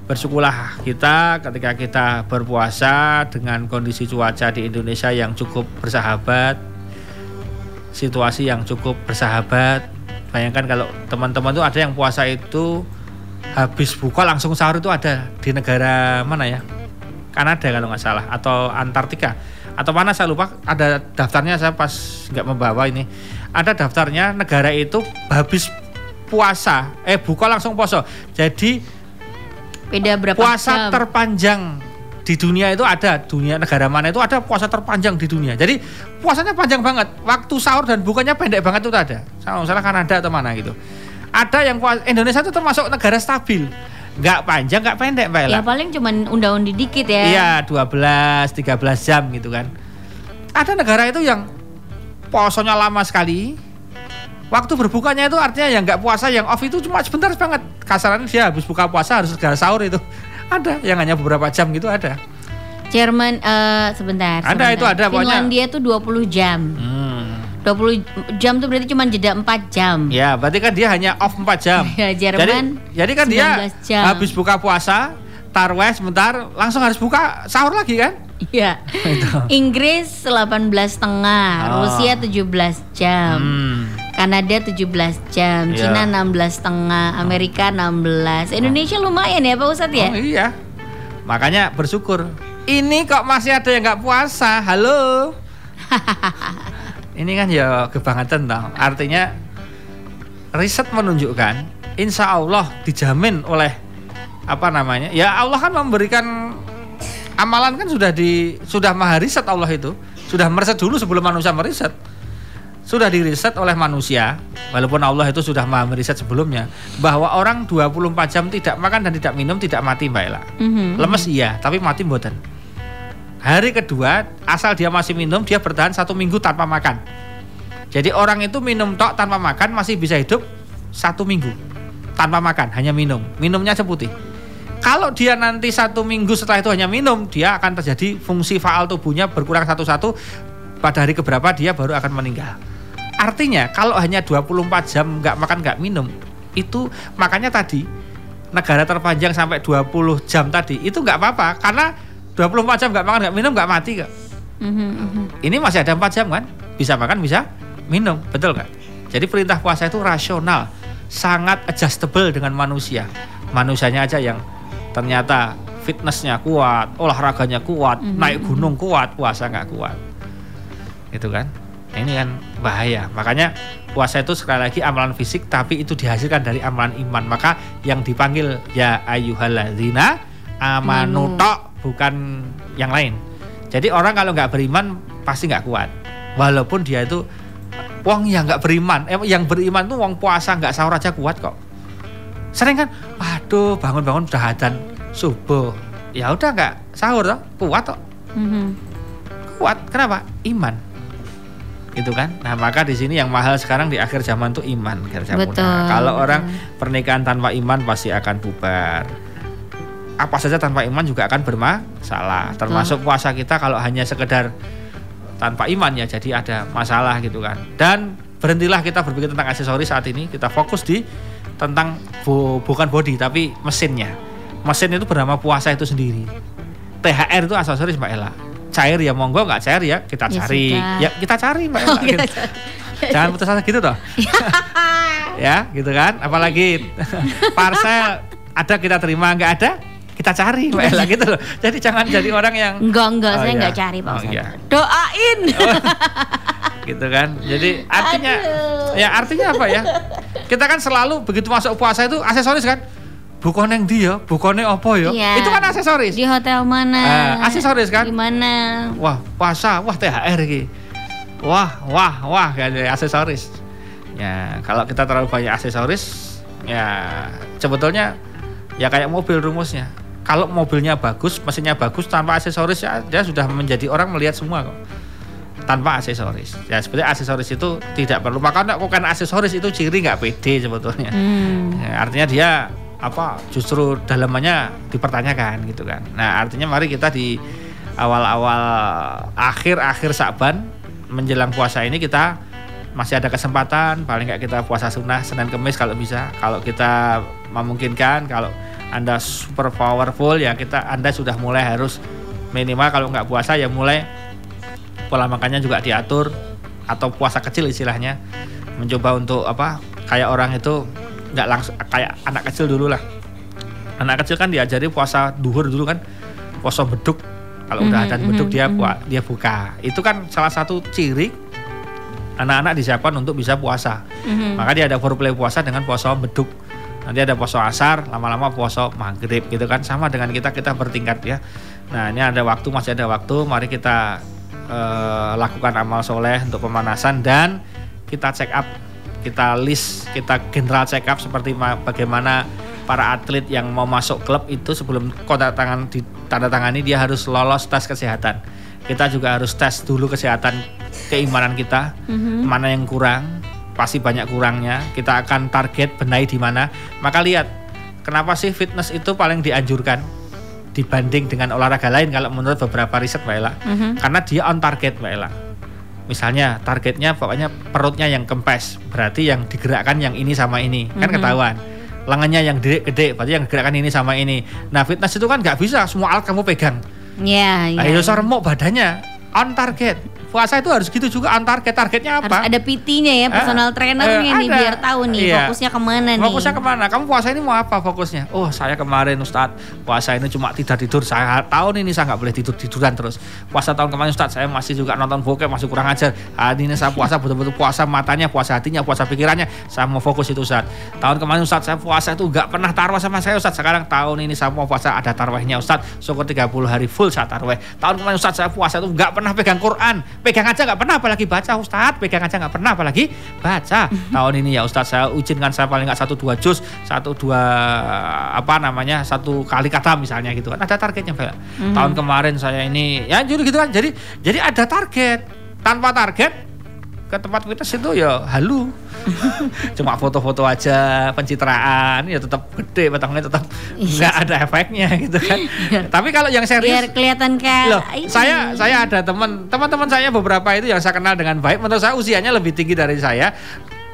bersyukurlah kita ketika kita berpuasa dengan kondisi cuaca di Indonesia yang cukup bersahabat situasi yang cukup bersahabat. Bayangkan kalau teman-teman tuh ada yang puasa itu habis buka langsung sahur itu ada di negara mana ya? Kanada kalau nggak salah atau Antartika. Atau mana saya lupa ada daftarnya saya pas nggak membawa ini. Ada daftarnya negara itu habis puasa eh buka langsung poso jadi
Beda berapa
puasa
jam?
terpanjang di dunia itu ada dunia negara mana itu ada puasa terpanjang di dunia jadi puasanya panjang banget waktu sahur dan bukanya pendek banget itu ada nggak salah Kanada atau mana gitu ada yang puasa Indonesia itu termasuk negara stabil nggak panjang nggak pendek mbak Ella
Ya paling cuman undang-undi dikit ya.
Iya, 12, 13 jam gitu kan. Ada negara itu yang posonya lama sekali. Waktu berbukanya itu artinya yang nggak puasa, yang off itu cuma sebentar banget. Kasarannya dia habis buka puasa harus segera sahur itu. Ada yang hanya beberapa jam gitu ada.
Jerman eh sebentar.
Ada,
sebentar.
itu ada, pokoknya.
Finlandia tuh 20 jam.
Hmm.
20 jam tuh berarti cuma jeda 4 jam.
Ya, berarti kan dia hanya off 4 jam.
Ya, Jerman
jadi, jadi kan dia
19 jam.
habis buka puasa, tarweh sebentar, langsung harus buka sahur lagi kan?
Iya. Inggris 18 setengah,
Oh.
Rusia 17 jam.
Hmm.
Kanada 17 jam,
Iya.
Cina 16 setengah, Amerika 16. Indonesia lumayan ya Pak Ustadz ya?
Oh iya. Makanya bersyukur. Ini kok masih ada yang nggak puasa. Halo. Ini kan ya kebangetan tau. Artinya riset menunjukkan insya Allah dijamin oleh apa namanya? Ya Allah kan memberikan amalan kan sudah di sudah maha riset Allah itu. Sudah meriset dulu sebelum manusia meriset. Sudah diriset oleh manusia walaupun Allah itu sudah maha meriset sebelumnya bahwa orang 24 jam tidak makan dan tidak minum tidak mati Mbak Ella.
Mhm.
Lemes iya, tapi mati mboten. Hari kedua, asal dia masih minum, dia bertahan satu minggu tanpa makan. Jadi orang itu minum tok tanpa makan masih bisa hidup satu minggu tanpa makan, hanya minum. Minumnya seputih. Kalau dia nanti satu minggu setelah itu hanya minum, dia akan terjadi fungsi faal tubuhnya berkurang satu-satu. pada hari keberapa dia baru akan meninggal. Artinya kalau hanya 24 jam nggak makan nggak minum itu makanya tadi negara terpanjang sampai 20 jam tadi itu nggak apa-apa karena 24 jam nggak makan nggak minum nggak mati kok.
Mhm, mhm.
Ini masih ada 4 jam kan? Bisa makan bisa minum, betul nggak? Jadi perintah puasa itu rasional, sangat adjustable dengan manusia. Manusianya aja yang ternyata fitnessnya kuat, olahraganya kuat,
Mhm,
naik gunung kuat, puasa nggak kuat. Gitu kan? Ini kan bahaya. Makanya puasa itu sekali lagi amalan fisik tapi itu dihasilkan dari amalan iman. Maka yang dipanggil ya ayyuhalladzina amanu
Hmm.
tok bukan yang lain. Jadi orang kalau nggak beriman pasti nggak kuat. Walaupun dia itu wong yang nggak beriman, eh, yang beriman tuh wong puasa nggak sahur aja kuat kok. Sering kan, waduh bangun-bangun udah adzan subuh, ya udah nggak sahur toh, kuat kok,
Mhm.
kuat. Kenapa? Iman. Gitu kan? Nah maka di sini yang mahal sekarang di akhir zaman tuh iman. Akhir zaman.
Betul,
Nah, kalau
betul.
orang pernikahan tanpa iman pasti akan bubar. Apa saja tanpa iman juga akan bermasalah. Termasuk puasa kita kalau hanya sekedar tanpa iman ya jadi ada masalah gitu kan. Dan berhentilah kita berpikir tentang aksesoris saat ini. Kita fokus di tentang bo- bukan body tapi mesinnya. Mesin itu bernama puasa itu sendiri. THR itu aksesoris Mbak Ella. Cair ya monggo nggak cair ya kita
Ya
cari.
sudah.
Ya kita cari Mbak
Oh, kita
gitu. Jangan putus asa gitu toh. ya, gitu kan. Apalagi parcel ada kita terima nggak ada kita cari Mbak Ella gitu loh. Jadi jangan jadi orang yang
Enggak, enggak,
Oh,
saya
iya.
enggak cari Pak
Oh, iya.
Doain.
gitu kan. Jadi artinya
Aduh.
ya artinya apa ya? Kita kan selalu begitu masuk puasa itu aksesoris kan. Bukan yang dia, bukan yang apa ya?
Iya.
Itu kan aksesoris.
Di hotel mana?
Eh, aksesoris kan?
Di mana?
Wah, puasa, wah THR iki. Wah, wah, wah kayak ada aksesoris. Ya, kalau kita terlalu banyak aksesoris, ya sebetulnya ya kayak mobil rumusnya. Kalau mobilnya bagus, mesinnya bagus tanpa aksesoris ya dia sudah menjadi orang melihat semua kok. Tanpa aksesoris. Ya sebenarnya aksesoris itu tidak perlu. Makanya kok kan aksesoris itu ciri nggak pede sebetulnya.
Hmm.
Ya, artinya dia apa justru dalamannya dipertanyakan gitu kan. Nah artinya mari kita di awal-awal akhir-akhir Saban menjelang puasa ini kita masih ada kesempatan paling nggak kita puasa sunnah Senin Kemis kalau bisa kalau kita memungkinkan kalau anda super powerful ya kita anda sudah mulai harus minimal kalau nggak puasa ya mulai pola makannya juga diatur atau puasa kecil istilahnya mencoba untuk apa kayak orang itu nggak langsung kayak anak kecil dulu lah. Anak kecil kan diajari puasa duhur dulu kan puasa beduk. Kalau udah
Mhm,
ada beduk
mhm,
dia
mhm.
pua- dia buka. Itu kan salah satu ciri anak-anak disiapkan untuk bisa puasa.
Mhm.
maka dia ada foreplay puasa dengan puasa beduk. Nanti ada puasa asar lama-lama puasa maghrib gitu kan. Sama dengan kita kita bertingkat ya. Nah ini ada waktu masih ada waktu. Mari kita eh, lakukan amal soleh untuk pemanasan dan kita check up kita list kita general check up seperti ma- bagaimana para atlet yang mau masuk klub itu sebelum kontrak tangan ditandatangani dia harus lolos tes kesehatan. Kita juga harus tes dulu kesehatan keimanan kita
Mhm.
mana yang kurang pasti banyak kurangnya. Kita akan target benahi di mana. Maka lihat kenapa sih fitness itu paling dianjurkan dibanding dengan olahraga lain kalau menurut beberapa riset Mbak Ella?
Mhm.
karena dia on target Mbak Ella misalnya targetnya pokoknya perutnya yang kempes berarti yang digerakkan yang ini sama ini. Kan
Mhm.
ketahuan. Lengannya yang gede, gede berarti yang digerakkan ini sama ini. Nah fitness itu kan nggak bisa semua alat kamu pegang.
Ya, ya.
ayo remuk badannya on target puasa itu harus gitu juga on target targetnya
Harus
apa
ada PT-nya ya, personal
Eh,
trainernya
eh,
nih
ada.
biar tahu nih
Iya.
fokusnya ke mana nih.
Fokusnya ke mana? Kamu puasa ini mau apa fokusnya? Oh saya kemarin Ustadz puasa ini cuma tidak tidur. Saya tahun ini saya nggak boleh tidur tiduran terus. Puasa tahun kemarin Ustadz saya masih juga nonton bokep masih kurang ajar. Hari ini saya puasa betul-betul puasa matanya, puasa hatinya, puasa pikirannya. Saya mau fokus itu Ustadz. Tahun kemarin Ustadz saya puasa itu nggak pernah tarwah sama saya Ustadz. Sekarang tahun ini saya mau puasa ada tarwehnya Ustadz. Syukur 30 hari full saya tarweh. Tahun kemarin Ustadz saya puasa itu nggak pernah pegang Quran. Pegang aja nggak pernah apalagi baca Ustadz. Pegang aja nggak pernah apalagi baca. Tahun ini ya Ustadz saya izinkan saya paling nggak satu dua juz, satu dua apa namanya satu kali kata misalnya gitu kan. Ada targetnya Mbak. Tahun kemarin saya ini ya jadi gitu kan. Jadi jadi ada target. Tanpa target ke tempat fitness itu ya halu. Cuma foto-foto aja, pencitraan ya tetap gede batangnya tetap nggak ada efeknya gitu kan. Tapi kalau yang
Biar
serius
kelihatan kayak
Loh,
ini.
saya saya ada teman teman-teman saya beberapa itu yang saya kenal dengan baik. Menurut saya usianya lebih tinggi dari saya,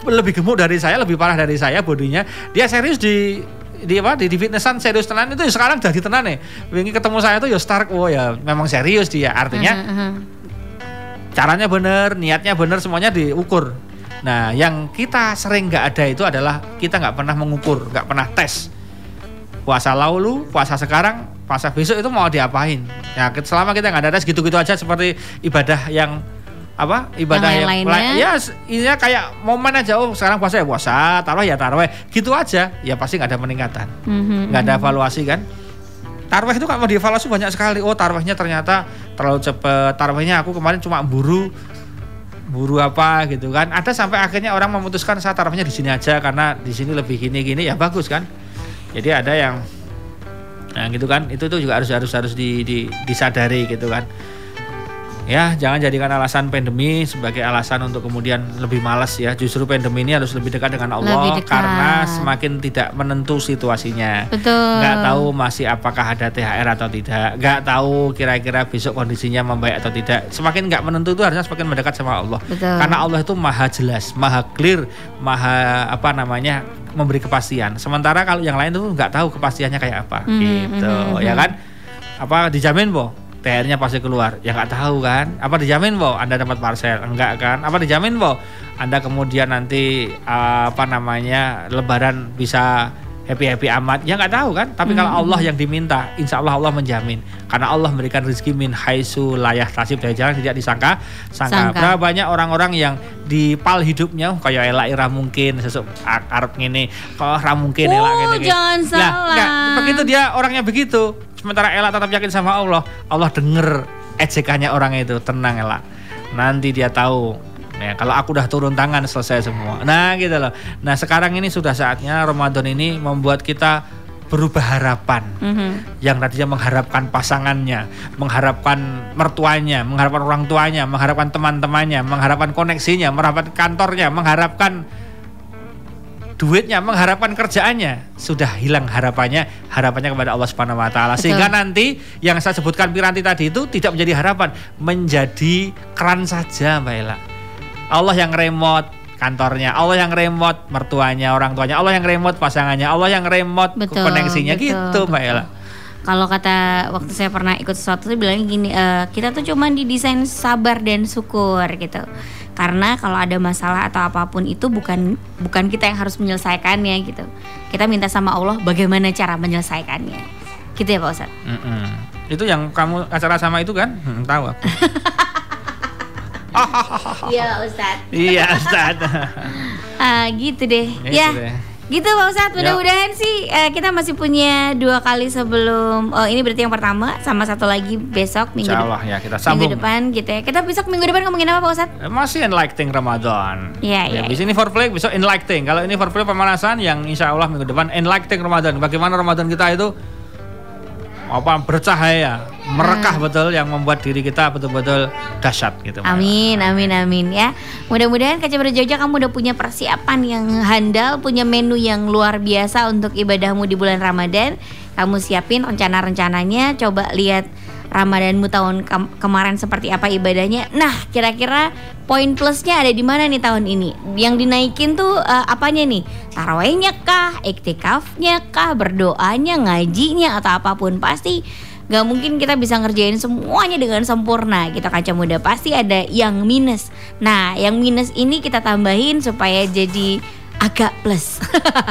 lebih gemuk dari saya, lebih parah dari saya bodinya. Dia serius di di apa di, di fitnessan serius tenan itu ya sekarang jadi tenan nih. Wingi ketemu saya tuh ya start oh ya memang serius dia. Artinya
Aha, aha.
Caranya bener, niatnya bener, semuanya diukur. Nah, yang kita sering nggak ada itu adalah kita nggak pernah mengukur, nggak pernah tes. Puasa lalu, puasa sekarang, puasa besok itu mau diapain? Ya, selama kita nggak ada tes gitu-gitu aja seperti ibadah yang apa? Ibadah
Yang
yang,
lain-lainnya.
lain- ya, ini kayak momen aja. Oh, sekarang puasa ya puasa, taruh ya taruh, gitu aja. Ya pasti nggak ada peningkatan
Mhm,
nggak ada evaluasi kan Tarweh itu kalau mau dievaluasi banyak sekali. Oh tarwehnya ternyata terlalu cepet. Tarwehnya aku kemarin cuma buru buru apa gitu kan. Ada sampai akhirnya orang memutuskan saya tarwehnya di sini aja karena di sini lebih gini gini ya bagus kan. Jadi ada yang nah gitu kan. Itu tuh juga harus harus harus di, di- disadari gitu kan ya jangan jadikan alasan pandemi sebagai alasan untuk kemudian lebih malas ya. Justru pandemi ini harus lebih dekat dengan Allah
Lebih dekat.
karena semakin tidak menentu situasinya.
Betul.
nggak tahu masih apakah ada THR atau tidak. Nggak tahu kira-kira besok kondisinya membaik atau tidak. Semakin nggak menentu itu harusnya semakin mendekat sama Allah.
Betul.
karena Allah itu maha jelas maha clear maha apa namanya memberi kepastian. Sementara kalau yang lain tuh nggak tahu kepastiannya kayak apa.
Mhm,
gitu
mhm,
ya
mhm.
kan? Apa dijamin boh THR-nya pasti keluar. Ya nggak tahu kan. Apa dijamin boh anda dapat parcel? Enggak kan? Apa dijamin boh anda kemudian nanti uh, apa namanya lebaran bisa happy happy amat. Ya nggak tahu kan? Tapi kalau Allah yang diminta insya Allah Allah menjamin. Karena Allah memberikan rezeki min haisu layah tasib. Dari jalan tidak disangka sangka,
Sangka.
Berapa banyak orang-orang yang di pal hidupnya oh, kayak elak ira mungkin sesuk arep ngene kok ra mungkin elak
Oh,
ngene ngene.
jangan
Lah, enggak,
salah.
begitu dia orangnya begitu. Sementara elak tetap yakin sama Allah. Allah denger ejekannya orang itu tenang elak. Nanti dia tahu Ya, kalau aku udah turun tangan selesai semua. Nah, gitu loh. Nah, sekarang ini sudah saatnya Ramadan ini membuat kita berubah harapan
Mhm.
yang tadinya mengharapkan pasangannya, mengharapkan mertuanya, mengharapkan orang tuanya, mengharapkan teman-temannya, mengharapkan koneksinya, mengharapkan kantornya, mengharapkan duitnya, mengharapkan kerjaannya, sudah hilang harapannya, harapannya kepada Allah Subhanahu wa taala. Sehingga nanti yang saya sebutkan piranti tadi itu tidak menjadi harapan, menjadi keran saja, Mbak Ella. Allah yang remote kantornya, Allah yang remote mertuanya, orang tuanya, Allah yang remote pasangannya, Allah yang remote
Betul,
koneksinya
betul,
gitu, Mbak
betul.
Ella.
Kalau kata waktu saya pernah ikut sesuatu tuh bilangnya gini, eh, kita tuh cuma didesain sabar dan syukur gitu. Karena kalau ada masalah atau apa pun itu bukan bukan kita yang harus menyelesaikannya gitu. Kita minta sama Allah bagaimana cara menyelesaikannya. Gitu ya Pak Ustadz.
Mm-mm. Itu yang kamu acara sama itu kan? Hmm, tahu aku.
Iya Ustadz.
iya, Ustaz.
Ah, gitu deh.
Gitu
ya.
deh.
Gitu Pak Ustadz,
Ya.
mudah-mudahan sih eh, kita masih punya dua kali sebelum Oh ini berarti yang pertama Sama satu lagi besok minggu
Insya Allah ya kita
Minggu
sambung.
depan gitu ya Kita besok minggu depan ngomongin apa Pak Ustadz?
Eh, Masih enlightening Ramadan.
Iya,
ya,
iya,
Bisa ini foreplay, besok enlightening. Kalau ini foreplay pemanasan yang insya Allah minggu depan enlightening Ramadan. Bagaimana Ramadan kita itu apa bercahaya, merekah betul yang membuat diri kita betul-betul dahsyat gitu.
Amin, amin, amin ya. Mudah-mudahan Kaca Berjogja kamu udah punya persiapan yang handal, punya menu yang luar biasa untuk ibadahmu di bulan Ramadan. Kamu siapin rencana-rencananya, coba lihat Ramadanmu tahun kem- kemarin seperti apa ibadahnya. Nah, kira-kira poin plusnya ada di mana nih tahun ini? Yang dinaikin tuh eh, apanya nih? Tarawehnya kah, iktikafnya kah, berdoanya, ngajinya atau apa pun pasti Gak mungkin kita bisa ngerjain semuanya dengan sempurna Kita kaca muda pasti ada yang minus Nah yang minus ini kita tambahin supaya jadi agak plus.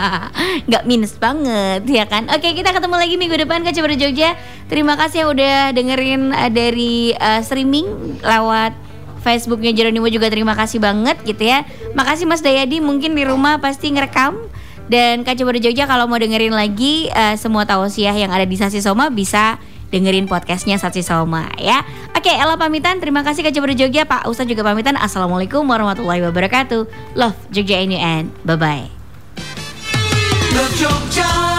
Gak minus banget ya kan? Oke kita ketemu lagi minggu depan Kaca Muda Jogja. Terima kasih yang udah dengerin eh, dari eh, streaming lewat Facebooknya Jeronimo juga terima kasih banget gitu ya. Makasih Mas Dayadi mungkin di rumah pasti ngerekam. Dan Kaca Muda Jogja kalau mau dengerin lagi eh, semua tausiah yang ada di Sasi Soma bisa dengerin podcastnya Sasi Soma ya. Oke, Ella pamitan. Terima kasih Kaca Muda Jogja. Pak Ustadz juga pamitan. Assalamualaikum warahmatullahi wabarakatuh. Love Jogja NUN. Bye bye.
Love Jogja.